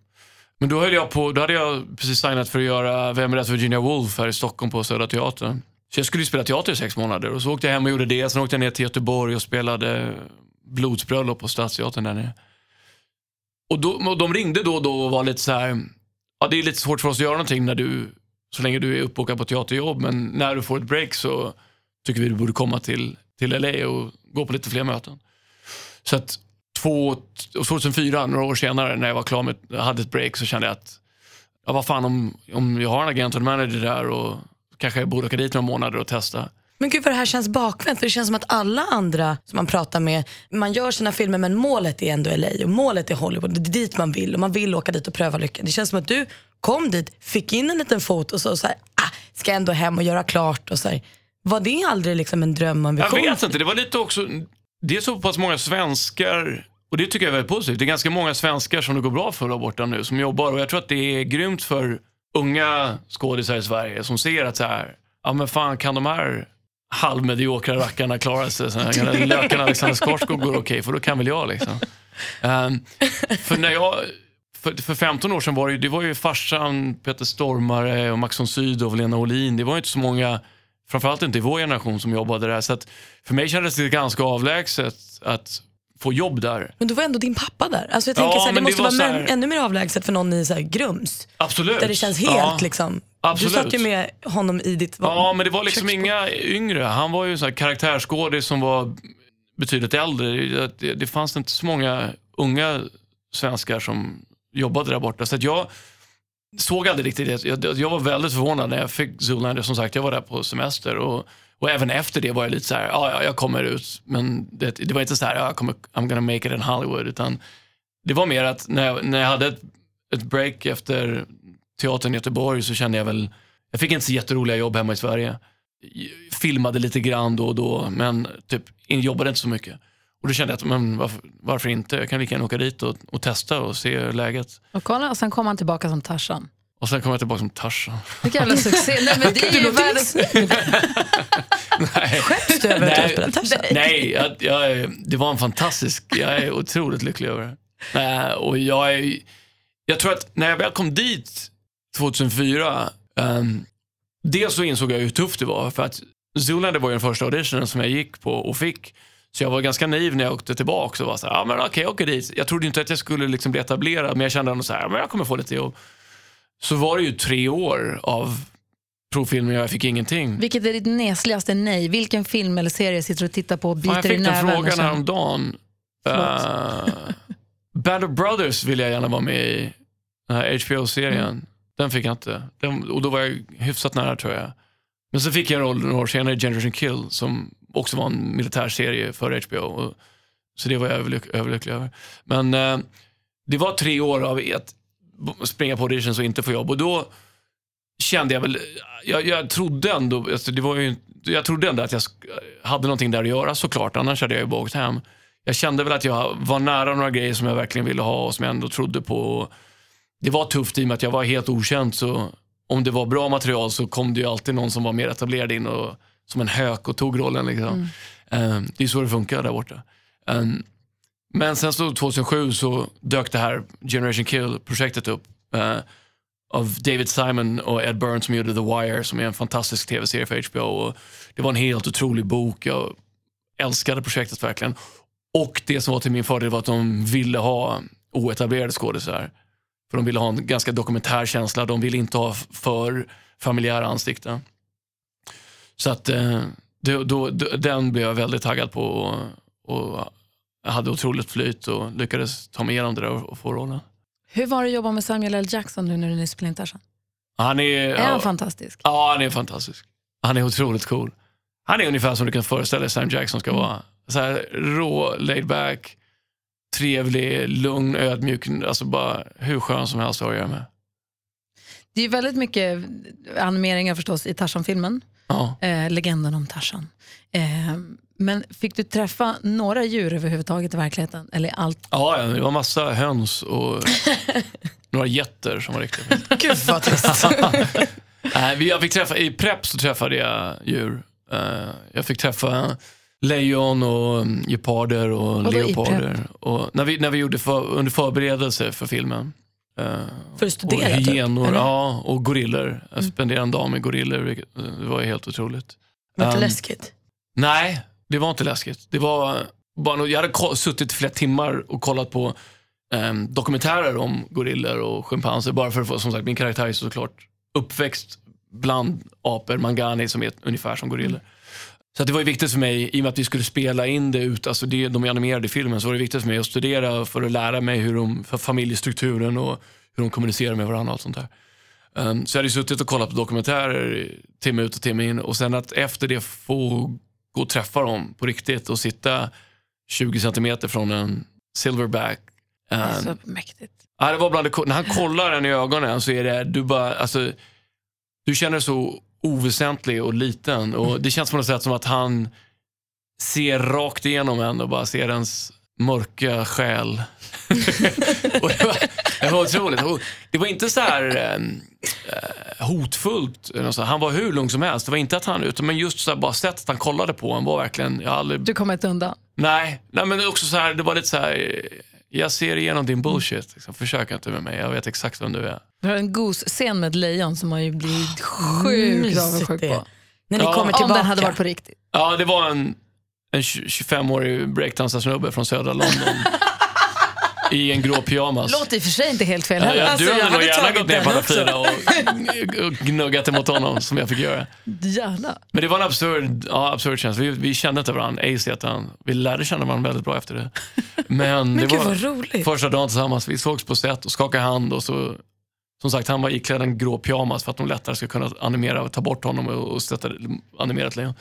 Men då höll jag på, då hade jag precis signat för att göra Vem är rätt Virginia Woolf här i Stockholm på Södra Teatern. Så jag skulle spela teater i sex månader och så åkte jag hem och gjorde det. Sen åkte jag ner till Göteborg och spelade Blodsbröllop på Stadsteatern där nere. Och, då, och de ringde då och då och var lite så här, ja det är lite svårt för oss att göra någonting när du, så länge du är uppbokad på teaterjobb, men när du får ett break så tycker vi du borde komma till, till LA och gå på lite fler möten. Så att två, 2004, några år senare, när jag var klar med, hade ett break, så kände jag att, ja vad fan om, om jag har en agent och en manager där och kanske jag borde åka dit några månader och testa. Men gud vad det här känns bakvänt. För det känns som att alla andra som man pratar med, man gör sina filmer men målet är ändå LA och målet är Hollywood. Det är dit man vill och man vill åka dit och pröva lyckan. Det känns som att du kom dit, fick in en liten fot och så, så här, ah, ska ändå hem och göra klart. Och så här. Var det aldrig liksom en dröm en Jag vet inte, det var lite också, det är så pass många svenskar, och det tycker jag är väldigt positivt, det är ganska många svenskar som det går bra för där borta nu, som jobbar och jag tror att det är grymt för unga skådisar i Sverige som ser att så här, ja men fan kan de här halvmediokra rackarna klara sig? Så här, Löken Alexander Skarsgård går okej, för då kan väl jag liksom. Ehm, för när jag, för, för 15 år sedan var det, det var ju farsan, Peter Stormare och Max von Sydow och Lena Olin. Det var ju inte så många, framförallt inte i vår generation, som jobbade där. Så att för mig kändes det ganska avlägset att få jobb där. Men då var ändå din pappa där. Alltså jag Ja, tänker så här, det det måste var vara här- ännu mer avlägset för någon i så här Grums. Absolut. Där det känns helt ja. liksom. absolut. Du satt ju med honom i ditt Ja, men det var liksom köksbord. inga yngre. Han var ju så här karaktärsskådis som var betydligt äldre. Det, det, det fanns inte så många unga svenskar som jobbade där borta. Så att jag såg aldrig riktigt det. Jag, jag var väldigt förvånad när jag fick Zoolander. Som sagt, jag var där på semester. Och, och även efter det var jag lite så här, ja, ja jag kommer ut. Men det, det var inte så här, ja, jag kommer, I'm gonna make it in Hollywood. Utan det var mer att när jag, när jag hade ett, ett break efter teatern i Göteborg så kände jag väl, jag fick inte så jätteroliga jobb hemma i Sverige. Filmade lite grann då och då, men typ jobbade inte så mycket. Och då kände jag att, men varför, varför inte? Jag kan lika gärna åka dit och, och testa och se läget. Och kolla, och sen kom han tillbaka som Tarzan. Och sen kom jag tillbaka som Tarzan. Vilken jävla succé. Nej, men det är ju världens... Nej, Skäms du över att du har spelat Tarzan? nej jag, jag, det var en fantastisk, jag är otroligt lycklig över det. Eh, och jag, är, jag tror att när jag väl kom dit 2004, um, dels så insåg jag hur tufft det var. För att Zoolander var ju den första auditionen som jag gick på och fick. Så jag var ganska naiv när jag åkte tillbaka och var så här, ja men okej, jag åker dit. Jag trodde inte att jag skulle liksom bli etablerad, men jag kände ändå så här, men jag kommer få lite jobb. Så var det ju tre år av provfilmer och jag fick ingenting. Vilket är ditt nesligaste nej? Vilken film eller serie sitter du och tittar på och Fan, biter jag i fick den näven? och frågan häromdagen. Uh, Band of Brothers vill jag gärna vara med i. Den här HBO-serien. Mm. Den fick jag inte. Den, och då var jag hyfsat nära tror jag. Men så fick jag en roll några år senare i Generation Kill som också var en militärserie för HBO. Så det var jag överlyck, överlycklig över. Men eh, det var tre år av att springa på auditions och inte få jobb. Och då kände jag väl, jag, jag trodde ändå, alltså det var ju, jag trodde ändå att jag hade någonting där att göra såklart, annars hade jag ju bara åkt hem. Jag kände väl att jag var nära några grejer som jag verkligen ville ha och som jag ändå trodde på. Det var tufft i och med att jag var helt okänd så om det var bra material så kom det ju alltid någon som var mer etablerad in och som en hök och tog rollen. Liksom. Eh, det är så det funkar där borta. Eh, men sen så 2007 så dök det här Generation Kill-projektet upp. eh, av David Simon och Ed Burns som gjorde The Wire som är en fantastisk tv-serie för HBO. Och det var en helt otrolig bok. Jag älskade projektet verkligen. Och det som var till min fördel var att de ville ha oetablerade skådisar. För de ville ha en ganska dokumentär känsla. De ville inte ha för familjära ansikten. Så att eh, då, då, den blev jag väldigt taggad på. Och, och hade otroligt flyt och lyckades ta mig igenom det där och, och få rollen. Hur var det att jobba med Samuel L. Jackson nu när du nyss spelade in Tarzan? Han är, Är han fantastisk? Ja, han är fantastisk. Han är otroligt cool. Han är ungefär som du kan föreställa dig Sam Jackson ska vara. Så här, rå, laid back, trevlig, lugn, ödmjuk. Alltså bara hur skön som helst att göra med. Det är väldigt mycket animeringar förstås i Tarzan-filmen. Ja. Eh, legenden om Tarzan. Eh, men fick du träffa några djur överhuvudtaget i verkligheten? Eller allt? Ja, det var massa höns och några getter som var riktigt fint. Gud vad trist. Nej, jag fick träffa, I Prep så träffade jag djur. Eh, jag fick träffa lejon och um, geparder och i leoparder. Och när, vi, när vi gjorde för, under förberedelse för filmen. Eh, För att och studera typ, hyenor eller? ja, och gorillor. Jag spenderade en dag med gorillor. vilket- Det var helt otroligt. Var det inte Um, läskigt? Nej, det var inte läskigt. Det var bara, jag hade suttit i flera timmar och kollat på ehm, dokumentärer om gorillor och schimpanser. Bara för att få, som sagt, min karaktär är såklart uppväxt bland apor, mangani som är ungefär som gorillor. Så att det var ju viktigt för mig, i och med att vi skulle spela in det ut, alltså det, de är animerade filmen, så var det viktigt för mig att studera för att lära mig hur de, för familjestrukturen och hur de kommunicerar med varandra och allt sånt där. Um, så jag hade suttit och kollat på dokumentärer timme ut och timme in och sen att efter det få gå och träffa dem på riktigt och sitta 20 centimeter från en silverback. Um, Så mäktigt. Ja, det var bland det, när han kollar en i ögonen så är det, du bara, alltså, du känner så oväsentlig och liten och det känns på något sätt som att han ser rakt igenom en och bara ser ens mörka själ. och det, var, det var otroligt. Det var inte så här eh, hotfullt. Han var hur lugn som helst. Det var inte att han, utan men just så här, bara sättet han kollade på en var verkligen, jag aldrig Du kommer inte undan. Nej, nej men också så här, det var lite så här, jag ser igenom din bullshit. Liksom. Försök inte med mig, jag vet exakt vem du är. Du har en gosse-scen med ett lejon som man ju blir sjukt Mysigt avundsjuk på. När ni Ja. kommer Om tillbaka. den hade varit på riktigt. Ja, det var en, en 25-årig breakdansarsnubbe från södra London. I en grå pyjamas. Låter i och för sig inte helt fel Ja, heller. Alltså, du jag hade nog gärna gått ner på alla fyra och, och gnuggat emot honom som jag fick göra. Gärna. Men det var en absurd, ja, absurd känsla. Vi, vi kände inte varandra. Ace heter han. Vi lärde känna varandra väldigt bra efter det. Men, Men det gud var roligt. första dagen tillsammans. Vi sågs på set och skakade hand. Och så, som sagt, han var iklädd en grå pyjamas för att de lättare skulle kunna animera och ta bort honom och, och sätta animera ett lejon.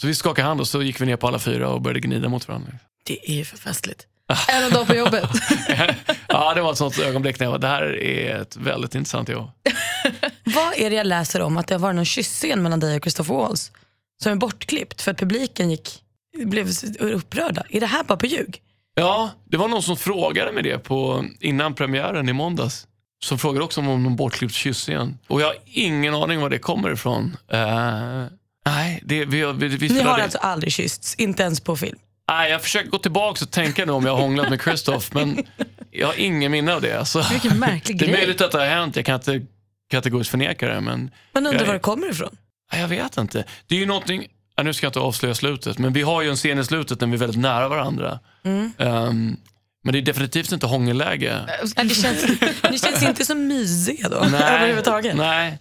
Så vi skakade hand och så gick vi ner på alla fyra och började gnida mot varandra. Det är ju för festligt. En dag på jobbet. ja, det var ett sånt ögonblick när jag var, det här är ett väldigt intressant jobb. Vad är det jag läser om att det har varit någon kyssscen mellan dig och Christopher Waltz som är bortklippt för att publiken gick, blev upprörda? Är det här bara på ljug? Ja, det var någon som frågade mig det på, innan premiären i måndags. Som frågade också om någon bortklippt kyssscen. Och jag har ingen aning var det kommer ifrån. Eh, nej, det, vi, vi, vi Ni har alltså aldrig kyssts, inte ens på film? Nej, jag försöker gå tillbaka och tänka nu om jag har hånglat med Christoph, men jag har ingen minne av det. Alltså, Vilken märklig det är grej. möjligt att det har hänt, jag kan inte kategoriskt förneka det, men Man undrar Jag- var det kommer ifrån. nej, jag vet inte. Det är ju någonting, ja, nu ska jag inte avslöja slutet, men vi har ju en scen i slutet när vi är väldigt nära varandra. Ehm, men det är definitivt inte hångelläge. Ja, Det känns, det känns inte så mysiga då överhuvudtaget. Nej.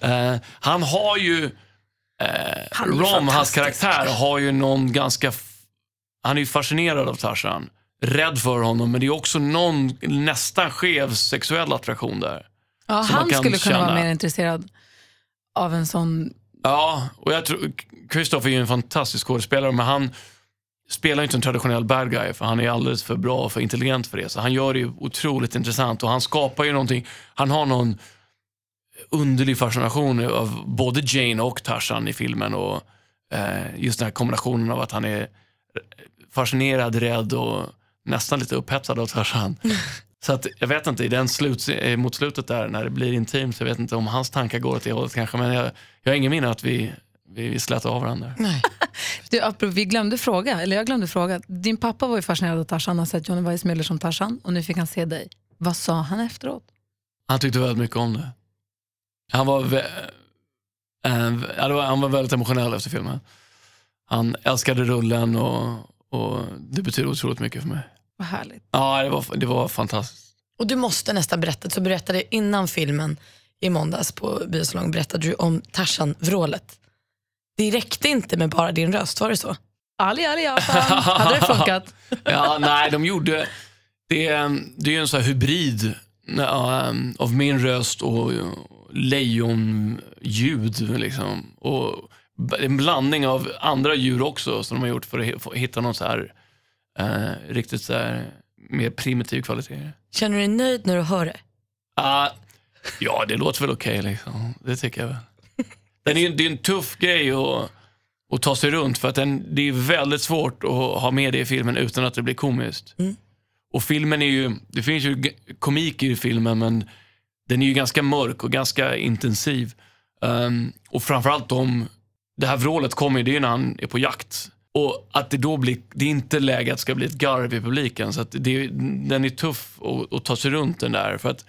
Eh, han har ju, eh, Han Rom, hans karaktär, har ju någon ganska, han är ju fascinerad av Tarzan. Rädd för honom, men det är också någon nästan skev sexuell attraktion där. Ja, han skulle kunna vara känna. mer intresserad av en sån... Ja, och jag tror, Christopher är ju en fantastisk skådespelare, men han spelar inte en traditionell bad guy, för han är alldeles för bra och för intelligent för det. Så han gör det ju otroligt intressant och han skapar ju någonting, han har någon underlig fascination av både Jane och Tarzan i filmen och eh, just den här kombinationen av att han är fascinerad, rädd och nästan lite upphetsad av Tarzan. Så att, jag vet inte, i den slut, mot slutet där när det blir intimt, jag vet inte om hans tankar går åt det hållet kanske, men jag, jag har ingen minne att vi, vi, vi slätade av varandra. Nej. Du, vi glömde fråga, eller jag glömde fråga. Din pappa var ju fascinerad av Tarzan, han har sett Johnny Weissmuller som Tarzan och nu fick han se dig. Vad sa han efteråt? Han tyckte väldigt mycket om det. Han var, vä- var, han var väldigt emotionell efter filmen. Han älskade rullen och, och det betyder otroligt mycket för mig. Vad härligt. Ja, det var, det var fantastiskt. Och du måste nästan berätta, så berättade innan filmen i måndags på biosalong berättade du om Tarzan-vrålet. Det räckte inte med bara din röst, var det så? Ali, Ali, Japan. Hade det funkat? Ja, nej, de gjorde... Det, är- det är ju en sån här hybrid ja, av min röst och lejonljud. Liksom. Och en blandning av andra djur också som de har gjort för att hitta någon så här eh, riktigt så här, mer primitiv kvalitet. Känner du dig nöjd när du hör det? Ah, ja, det låter väl okej. liksom. Det tycker jag väl. Den är, det är en tuff grej att, att ta sig runt för att den, det är väldigt svårt att ha med det i filmen utan att det blir komiskt. Mm. Och filmen är ju, det finns ju komik i filmen men den är ju ganska mörk och ganska intensiv. Um, och framförallt om, det här vrålet kommer ju, det är när han är på jakt. Och att det då blir, det är inte läge att det ska bli ett garv i publiken. Så att det, den är tuff att, att ta sig runt den där. För att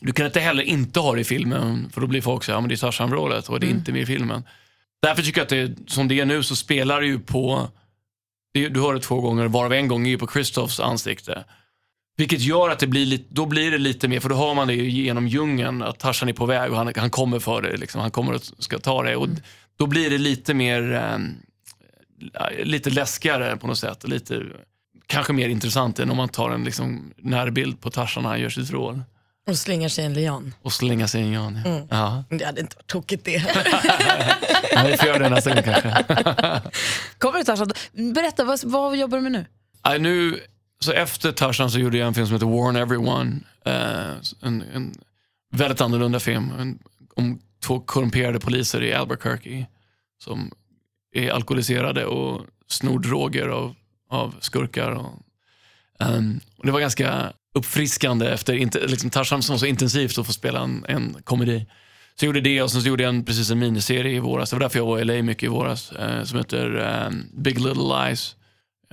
du kan inte heller inte ha det i filmen, för då blir folk så här, ja men det är Tarzan-vrålet och det är inte med i filmen. Därför tycker jag att det, som det är nu så spelar det ju på, det, du hör det två gånger, varav en gång är ju på Christophs ansikte. Vilket gör att det blir lite, då blir det lite mer, för då hör man det ju genom djungeln, att Tarzan är på väg och han, han kommer för det, liksom, han kommer och ska ta det. Och då blir det lite mer, eh, lite läskigare på något sätt. Lite, kanske mer intressant än om man tar en liksom, närbild på Tarzan när han gör sitt vrål. Och slingar sig en lian. och slänga sig en Jan. Ja. Ja. Det hade inte varit tokigt det. Ja, vi får göra det nästa gång kanske. Kommer du Tarzan? Berätta, vad, vad jobbar du med nu? Nej, nu, så efter Tarzan så gjorde jag en film som heter Warn Everyone. Eh, en, en väldigt annorlunda film. En, om två korrumperade poliser i Albuquerque som är alkoholiserade och snor droger av, av skurkar. Och, ehm, och det var ganska uppfriskande efter inte, liksom Tarzan som var så intensivt att få spela en, en komedi. Så jag gjorde det och sen så gjorde jag en, precis en miniserie i våras. Det var därför jag var i LA mycket i våras. Eh, som heter ehm, Big Little Lies.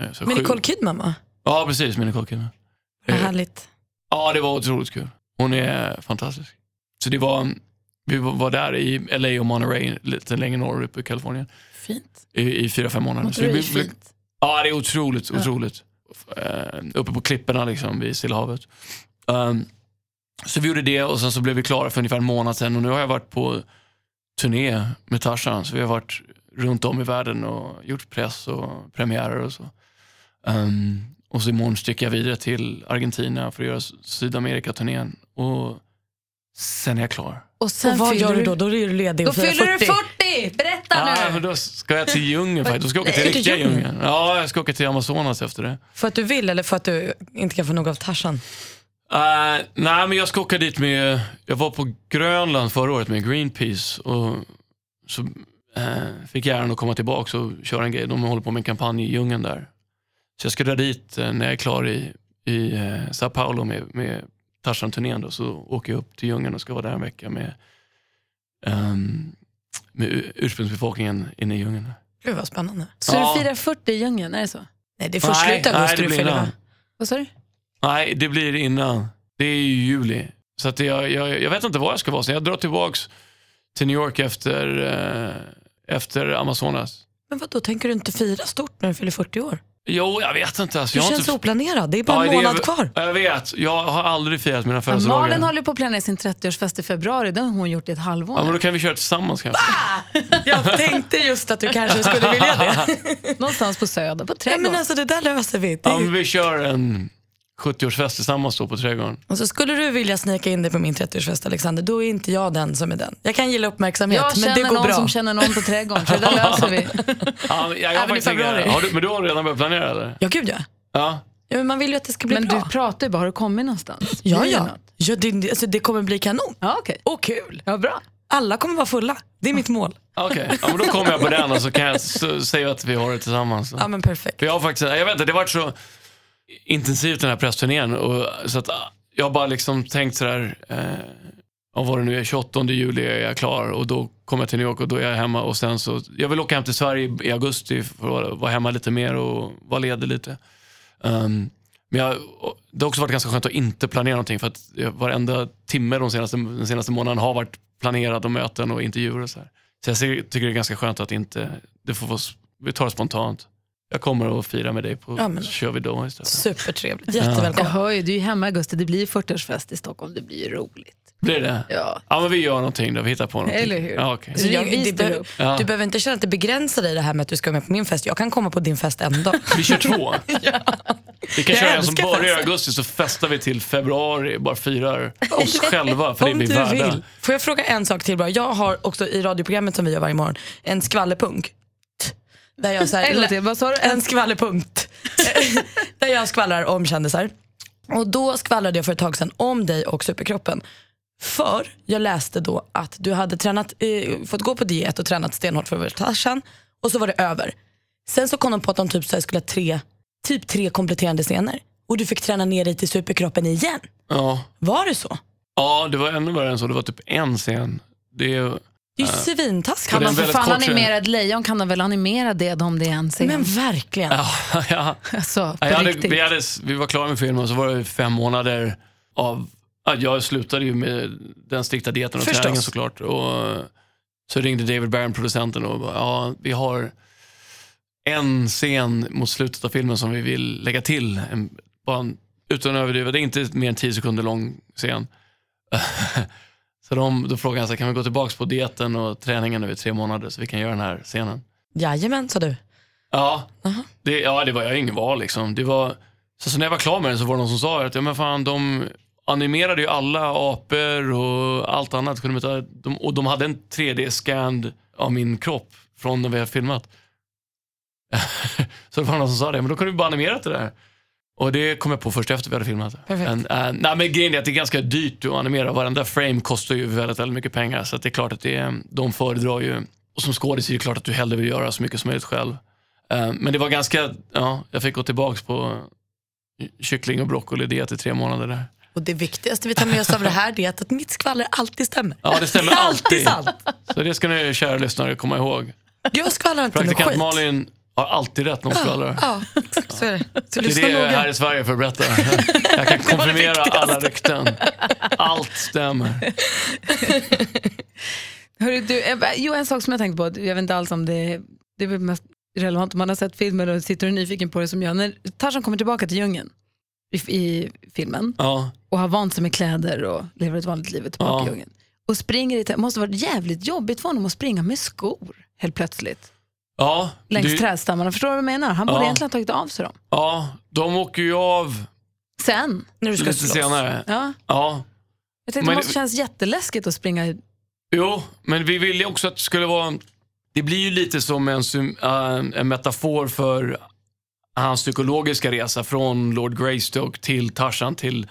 Eh, så Men sju- Nicole Kidman va? Ja, precis. Nicole Kidman. Vad Eh, härligt. Ja, det var otroligt kul. Hon är fantastisk. Så det var, vi var där i LA och Monterey, lite längre norrut i Kalifornien, Fint. i, i fyra, fem månader. Det är fint. Ja, det är otroligt, otroligt. Eh, uppe på klipporna liksom, vid Stilla havet. Um, så vi gjorde det och sen så blev vi klara för ungefär en månad sedan och nu har jag varit på turné med Tarzan. Så vi har varit runt om i världen och gjort press och premiärer och så. Um, och så imorgon sticker jag vidare till Argentina för att göra Sydamerika-turnén. Och sen är jag klar. Och sen Och vad gör du då? Då är du ledig Då och firar fyller du 40. 40! Berätta Ja, nu! men då ska jag till djungeln faktiskt. Då ska jag åka till riktiga djungeln. Ja, jag ska åka till Amazonas efter det. För att du vill eller för att du inte kan få nog av Tarzan? Uh, nej, men jag ska åka dit med... Jag var på Grönland förra året med Greenpeace och så uh, fick jag äran att komma tillbaka och köra en grej. De håller på med en kampanj i djungeln där. Så jag ska dra dit eh, när jag är klar i, i uh, Sao Paulo med, med Tarzan-turnén. då, Så åker jag upp till djungeln och ska vara där en vecka med, ehm, med ur- ursprungsbefolkningen inne i djungeln. Gud vad spännande. Så Ja. du firar 40 i djungeln, är det så? Nej, det är först slutet augusti det du fyller? Vad sa du? Nej, det blir innan. Det är i juli. Så att jag, jag, jag vet inte var jag ska vara. Så jag drar tillbaks till New York efter, eh, efter Amazonas. Men vad då tänker du inte fira stort när du fyller 40 år? Jo, jag vet inte. Alltså, Du jag känns inte... oplanerad. Det är bara Ja, en det är- månad kvar. Jag vet. Jag har aldrig firat mina Ja, födelsedagar. Malin håller på att planera sin 30-årsfest i februari. Den har hon gjort i ett halvår. Ja, men då kan vi köra tillsammans kanske. Jag tänkte just att du kanske skulle vilja det. Någonstans på Söder, på Ja, Trädgården. men alltså det där löser vi. Det Ja, vi kör en 70-årsfest tillsammans då på Trädgården. Och så skulle du vilja snika in dig på min 30-årsfest Alexander, då är inte jag den som är den. Jag kan gilla uppmärksamhet, jag men känner det går någon bra. som känner någon på Trädgården, så det där löser vi. Ja, men jag, jag har Även i februari. har du, men du har redan börjat planera eller? Ja, gud ja. Ja. ja men man vill ju att det ska bli Men bra. du pratar ju bara, har du kommit någonstans? ja, ja. ja det, alltså, det kommer bli kanon. Ja, okej. Och kul. Ja, bra. Alla kommer vara fulla. Det är mitt mål. Okej, ja, men då kommer jag på den och så kan jag säga att vi har det tillsammans. Ja, men perfekt. För jag har faktiskt, jag vet inte, det har varit så intensivt den här pressturnén. Och, så att jag har bara liksom tänkt sådär, eh, om vad det nu är, 28 juli är jag klar och då kommer jag till New York och då är jag hemma. Och sen så, jag vill åka hem till Sverige i augusti för att vara- hemma lite mer och vara ledig lite. Um, men jag, det har också varit ganska skönt att inte planera någonting för att varenda timme de senaste, den senaste månaden har varit planerad och möten och intervjuer och så här. Så jag ser- tycker det är ganska skönt att inte, det får vara, vi tar det spontant. Jag kommer att fira med dig på, Ja, men- så kör vi då istället. Supertrevligt. Jag Jättevälkommen. hör ju, du är ju hemma i augusti, det blir 40-årsfest i Stockholm, det blir ju roligt. Blir det? Ja. Ja men vi gör någonting då, vi hittar på någonting. Eller hur? Ja, Jag, ställer be- upp. Ja. Du behöver inte känna att det begränsar dig det här med att du ska vara med på min fest. Jag kan komma på din fest en dag. Vi kör två. Vi kan Jag köra en som börjar i augusti så festar vi till februari, bara firar oss själva för det du värda. Får jag fråga en sak till bara? Jag har också i radioprogrammet som vi gör varje morgon en skvallerpunkt. Där jag så här, En till, vad sa du? En skvallerpunkt. där jag skvallrar om kändisar. Och då skvallrade jag för ett tag sedan om dig och superkroppen. För jag läste då att du hade tränat, eh, fått gå på diet och tränat stenhårt för att vara Tarzan och så var det över. Sen så kom de på att de typ så skulle ha tre, typ tre kompletterande scener. Och du fick träna ner dig till superkroppen igen. Ja. Var det så? ja, det var ännu värre än så. Det var typ en scen. Det är, Det är ju svintaskigt. Kan är man för fan kort animera ett lejon kan de väl animera det om det är en scen? Men verkligen. ja, ja. alltså, på Ja, hade, riktigt. vi, hade, vi var klara med filmen och så var det fem månader av... ja, Jag slutade ju med den strikta dieten och Förstås. träningen såklart. Och så ringde David Barron, producenten, och bara, ja, vi har en scen mot slutet av filmen som vi vill lägga till. En, bara en, utan att överdriva, det är inte mer än tio sekunder lång scen. så de, då frågade han, så här, kan vi gå tillbaka på dieten och träningen nu i tre månader så vi kan göra den här scenen? Jajamän sa du. Ja, det, ja, det var jag ingen val liksom. Det var, så, så när jag var klar med den så var det någon som sa att ja, men fan, de animerade ju alla apor och allt annat. Kunde de, ta- de, och de hade en 3D-scan av min kropp från när vi har filmat. så det var någon som sa det, men då kunde vi bara animera det där. Och det kom jag på först efter vi hade filmat. Perfekt. Men, äh, nej, men grejen är att det är ganska dyrt att animera. Varenda frame kostar ju väldigt, väldigt mycket pengar. Så det är klart att det är, de föredrar ju. Och som skådis är det klart att du hellre vill göra så mycket som möjligt själv. Eh, men det var ganska, ja, jag fick gå tillbaks på kyckling och broccoli-diet i tre månader där. Och det viktigaste vi tar med oss av det här är att mitt skvaller alltid stämmer. Ja, det stämmer alltid alltid. sant. Så det ska ni kära lyssnare komma ihåg. Jag skvallrar inte med Praktikant skit. Malin har alltid rätt när hon skvallrar. Ja, så är det. Så Det är lyssna det jag är här i Sverige för att berätta. Jag kan konfirmera alla rykten. Allt stämmer. Hörru, du, eh, jo, en sak som jag tänkte på, jag vet inte alls om det, det är mest relevant om man har sett filmer och sitter och är nyfiken på det som jag. När Tarzan kommer tillbaka till djungeln i, i filmen Ja, och har vant sig med kläder och lever ett vanligt liv tillbaka Ja. i djungeln. Och springer i, måste varit jävligt jobbigt för honom att springa med skor helt plötsligt. Ja, Längs det- trädstammarna, förstår du vad jag menar? Han borde Ja. egentligen ha tagit av sig dem. ja, de åker ju av Sen, När du ska lite slåss. senare. ja. Ja, Jag tänkte Men- det måste kännas jätteläskigt att springa Jo, men vi ville också att det skulle vara... Det blir ju lite som en, äh, en metafor för hans psykologiska resa från Lord Greystoke till Tarzan till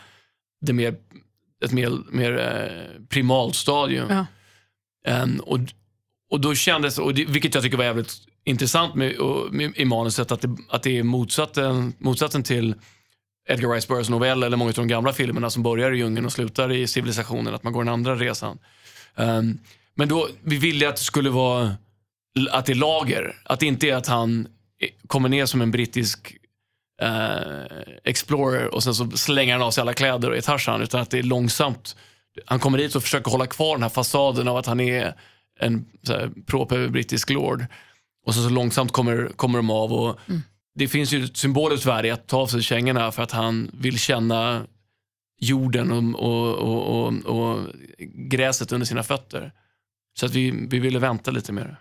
det mer, ett mer, mer eh, primalt stadium. Ja. Ehm, och, och då kändes, och det, vilket jag tycker var jävligt intressant med, med, i manuset, att det, att det är motsatsen, motsatsen till Edgar Rice Burroughs novell eller många av de gamla filmerna som börjar i djungeln och slutar i civilisationen, att man går den andra resan. Um, men då, vi ville att det skulle vara att det är lager. Att det inte är att han kommer ner som en brittisk uh, explorer och sen så slänger han av sig alla kläder och är Tarzan. Utan att det är långsamt. Han kommer dit och försöker hålla kvar den här fasaden av att han är en proper brittisk lord. Och så, så långsamt kommer, kommer de av. Och Det finns ju ett symboliskt värde i att ta av sig kängorna för att han vill känna jorden och, och, och, och, och gräset under sina fötter. Så att vi, vi ville vänta lite med det.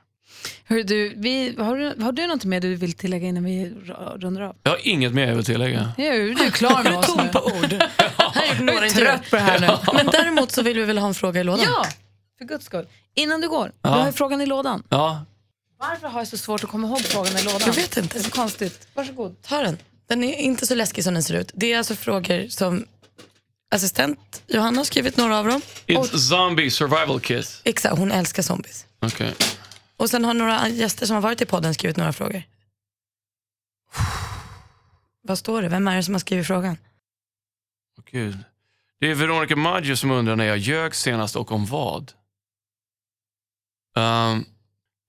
Hörru, du, vi, har, du, har du något mer du vill tillägga innan vi rundar av? Jag har inget mer jag vill tillägga. Ja, du är klar med oss nu. på ord. Några Jag är trött på det här nu. Men däremot så vill vi väl ha en fråga i lådan. Ja, för guds skull. Innan du går, Ja. du har ju frågan i lådan. Ja, Varför har jag så svårt att komma ihåg frågan i lådan? Jag vet inte. Det är så konstigt. Varsågod. Ta den. Den är inte så läskig som den ser ut. Det är alltså frågor som assistent Johanna har skrivit några av dem. It's zombie survival kit. Exakt, hon älskar zombies. Okej. Och sen har några gäster som har varit i podden skrivit några frågor. Vad står det? Vem är det som har skrivit frågan? Åh, Gud. Det är Veronica Maggio som undrar när jag ljög senast och om vad. Ehm,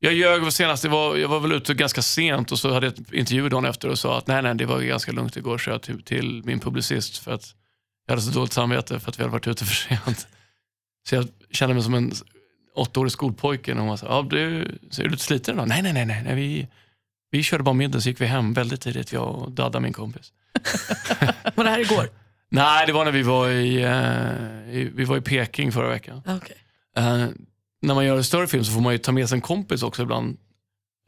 jag ljög senast, det var, jag var väl ute ganska sent och så hade jag ett intervju dagen efter och sa att nej, nej, det var ganska lugnt igår, så jag till, till min publicist för att jag hade så dåligt samvete för att vi hade varit ute för sent. Så jag kände mig som en åttaårig skolpojke och hon så ja, du, så är du lite sliten idag? Nej, nej, nej, nej, vi, vi körde bara middag så gick vi hem väldigt tidigt, jag och Dadda, min kompis. Var det här igår? Nej, det var när vi var i, eh, i, vi var i Peking förra veckan. Okay. Eh, när man gör en större film så får man ju ta med sig en kompis också ibland.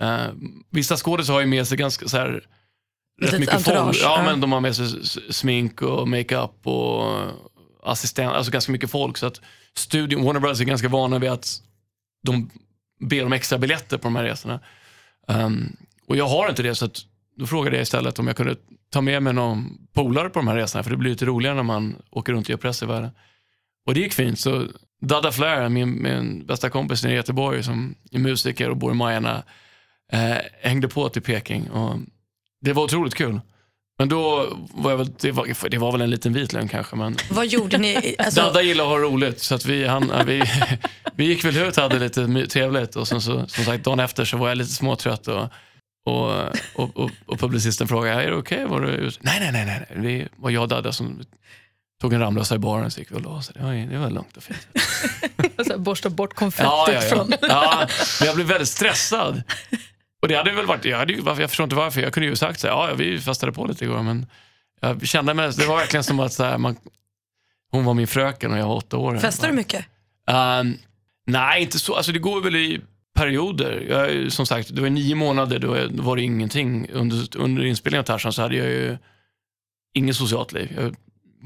Eh, vissa skådespelare har ju med sig ganska så här, rätt mycket folk. Ja, men de har med sig smink och makeup och assistent, alltså ganska mycket folk. Så att studion, Warner Brothers är ganska vana vid att de ber om extra biljetter på de här resorna. Um, och jag har inte det, så att då frågade jag istället om jag kunde ta med mig någon polare på de här resorna, för det blir lite roligare när man åker runt och gör press i världen. Och det gick fint. Så Dada Flair, min, min bästa kompis nere i Göteborg som är musiker och bor i Majarna, eh, hängde på till Peking. Och det var otroligt kul. Men då var jag väl, det var, det var väl en liten vitlön kanske, men Vad gjorde ni? Alltså, Dadda gillar att ha roligt så att vi, han, vi, vi gick väl ut och hade lite trevligt och sen så, som sagt dagen efter så var jag lite småtrött och, och, och, och, och publicisten frågade, är det okej? Var du ute? Nej, nej, nej, nej, det var jag och Dadda som tog en Ramlösa i baren så gick vi och la oss. Det var, det var lugnt och fint. Så här, borsta bort konfettit Ja, ja, från... ja. ja, men jag blev väldigt stressad. Och det hade väl varit, jag, hade, jag förstår inte varför, jag kunde ju sagt så här, ja vi festade på lite igår men jag kände mig, det var verkligen som att så här, man, hon var min fröken och jag var åtta år. festar du mycket? Ehm, nej, inte så. Alltså, det går väl i perioder. Jag, är ju, som sagt, det var nio månader, då jag- då var det ingenting. Under, under inspelningen av Tarzan så hade jag ju inget socialt liv. Jag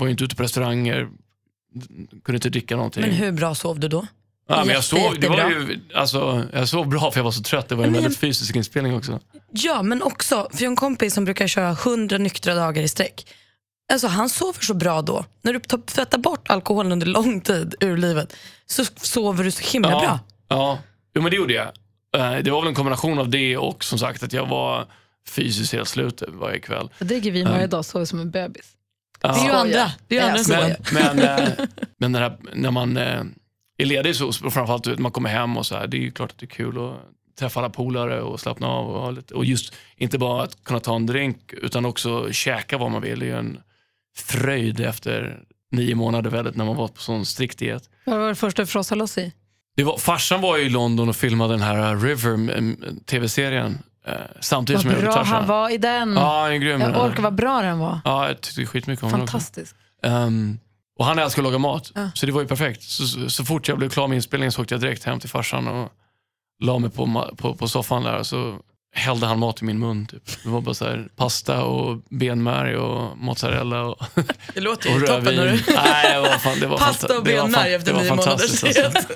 var ju inte ute på restauranger. kunde inte dricka någonting. Men hur bra sov du då? ja, men jag, sov, det var ju, alltså, jag sov bra för jag var så trött. Det var en Men jag- väldigt fysisk inspelning också. Ja, men också, för jag har en kompis som brukar köra 100 nyktra dagar i sträck. Alltså han sover så bra då. När du tar- tvättar bort alkoholen under lång tid ur livet så sover du så himla ja, bra. Ja, jo, men det gjorde jag. Eh, Det var väl en kombination av det och som sagt att jag var fysiskt helt slut varje kväll. Jag dricker vin varje dag, sover som en bebis. Det är ju andra, det är ju andra sidan. Men, men, eh, men här, när man eh, är ledig så, framförallt vet, man kommer hem och så här, det är ju klart att det är kul att träffa alla polare och slappna av. Och, lite, och just inte bara att kunna ta en drink utan också käka vad man vill. Det är ju en fröjd efter nio månader väldigt när man var på sån strikt diet. Vad var det första du frossade loss i? Det var, farsan var ju i London och filmade den här River, mm, tv-serien. Eh, samtidigt Vad som jag bra han var i den. Ja, är grym. jag orkar vad bra den var. Ja, jag tyckte skitmycket om den också. Fantastisk. Ehm, och han älskar att laga mat, Ja. så det var ju perfekt. Så, så, så fort jag blev klar med inspelningen så åkte jag direkt hem till farsan och la mig på, på, på soffan där och så hällde han mat i min mun. Typ. Det var bara så här, pasta och benmärg och mozzarella och, Det låter och ju toppen. du- Nej, det var fan, det var Pasta fanta- och benmärg efter det var nio månaders diet.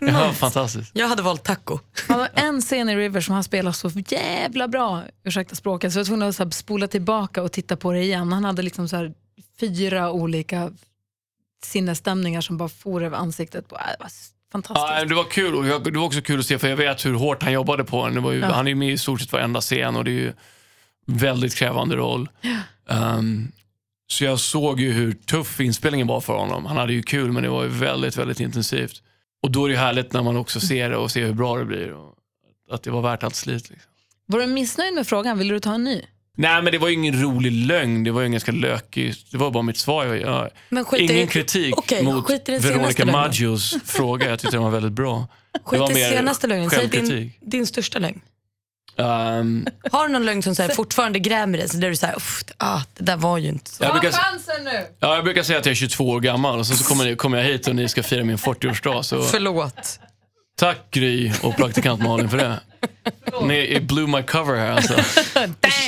Det var fantastiskt. Jag hade valt taco. Han har en scen i River som han spelar så jävla bra, ursäkta språket, så jag var tvungen att så spola tillbaka och titta på det igen. Han hade liksom så här fyra olika sinnesstämningar som bara for över ansiktet. På. Det var fantastiskt. Ja, det var kul och jag- det var också kul att se för jag vet hur hårt han jobbade på den. Ju, Ja. Han är ju med i stort sett varenda scen och det är ju väldigt krävande roll. Ehm, så jag såg ju hur tuff inspelningen var för honom. Han hade ju kul men det var ju väldigt, väldigt intensivt. Och då är det ju härligt när man också ser det och ser hur bra det blir. Och att det var värt allt slit. Liksom. Var du missnöjd med frågan? Vill du ta en ny? Nej men det var ju ingen rolig lögn, det var ju en ganska lökig, det var bara mitt svar. Jag, jag, Men skit i- ingen kritik Okej, mot Veronica. Maggios fråga, jag tyckte den var väldigt bra. Skit i senaste lögnen. Säg din, din största lögn. Ehm, Har du någon lögn som så här, fortfarande grämer dig? Så där du säger, ah, det där var ju inte så. jag, brukar, chansen nu! ja, jag brukar säga att jag är 22 år gammal och så, så kommer, kommer jag hit och ni ska fira min 40-årsdag. Så Förlåt. tack Gry och praktikant Malin för det. Ni blew my cover här alltså.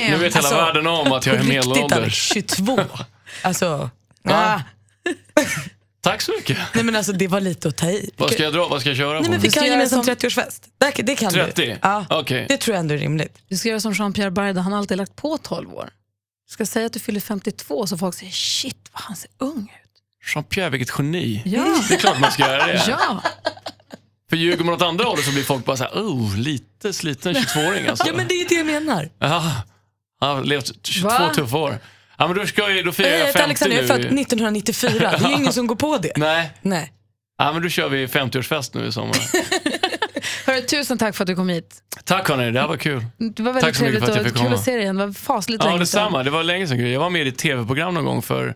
Nu vet hela Alltså, världen om att jag är medelålders. 22. Alltså, Ja. ah, Tack så mycket. nej men alltså det var lite att ta i. Vad ska jag dra? Vad ska jag köra Nej på? men vi kan göra som- 30-årsfest. Det, det kan 30? du. Ja, Okej. Det tror jag ändå är rimligt. Du ska göra som Jean-Pierre Barda, han har alltid lagt på 12 år. Du ska säga att du fyller 52 så folk säger shit vad han ser ung ut. Jean-Pierre, vilket geni. Ja, Det är klart man ska göra det. ja. För ljuger man åt andra hållet så blir folk bara så här, oh, lite sliten 22-åring alltså. Ja men det är det jag menar. Ja, han har levt 22 Va? tuffa år. Ja, men då, ska jag, då firar Jag jag heter 50 Alexander, jag är född nu. 1994. Det är ju ingen som går på det. Nej, Nej. ja, men då kör vi 50-årsfest nu i sommar. Hörru, tusen tack för att du kom hit. Tack hörni, det här var kul. Det var Tack väldigt så mycket trevligt för att jag fick kul komma. att se dig igen. Det var fasligt Ja, länge detsamma. Det var länge sedan. Jag var med i ett tv-program någon gång för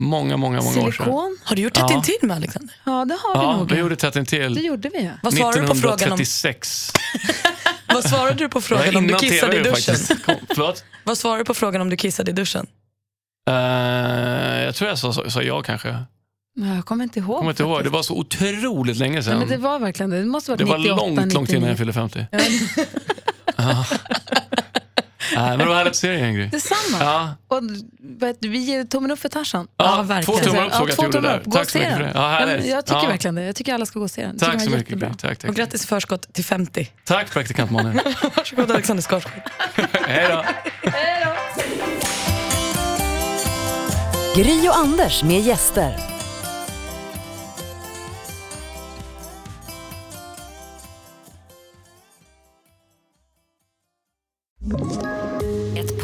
många, många, många år sedan. Silikon? Har du gjort tätt Ja. intill med Alexander? Ja, det har vi Ja, nog. vi gjorde tätt Det intill. gjorde vi. Vad svarade du på frågan om, 1936. vad svarade du på Det frågan om du kissade i duschen? Kom? Vad svarade du på frågan om du kissade i duschen? Jag tror jag sa, sa ja kanske. Nej, Jag kommer inte ihåg. Kommer inte ihåg. Det var så otroligt länge sedan. men det var verkligen det. Det måste ha Det varit var 98, långt, långt innan 99. jag fyllde 50. Ja, Ja. Nej, men det var härligt att se dig igen, Gry. Detsamma. Ja, Och, vet du, vi ger tummen upp för Tarzan. ja, Ja, verkligen. två tummar upp Ja, såg jag att två du gjorde där. Gå Tack och se mycket för den. det. Ja, härligt. jag tycker ja. verkligen det. Jag tycker alla ska gå och se den. Tack den så mycket. Gry. Tack, tack. Och grattis i förskott till 50. Tack praktikant Malin. Varsågod Alexander Skarsgård. Hej då. Gry och Anders med gäster. Ett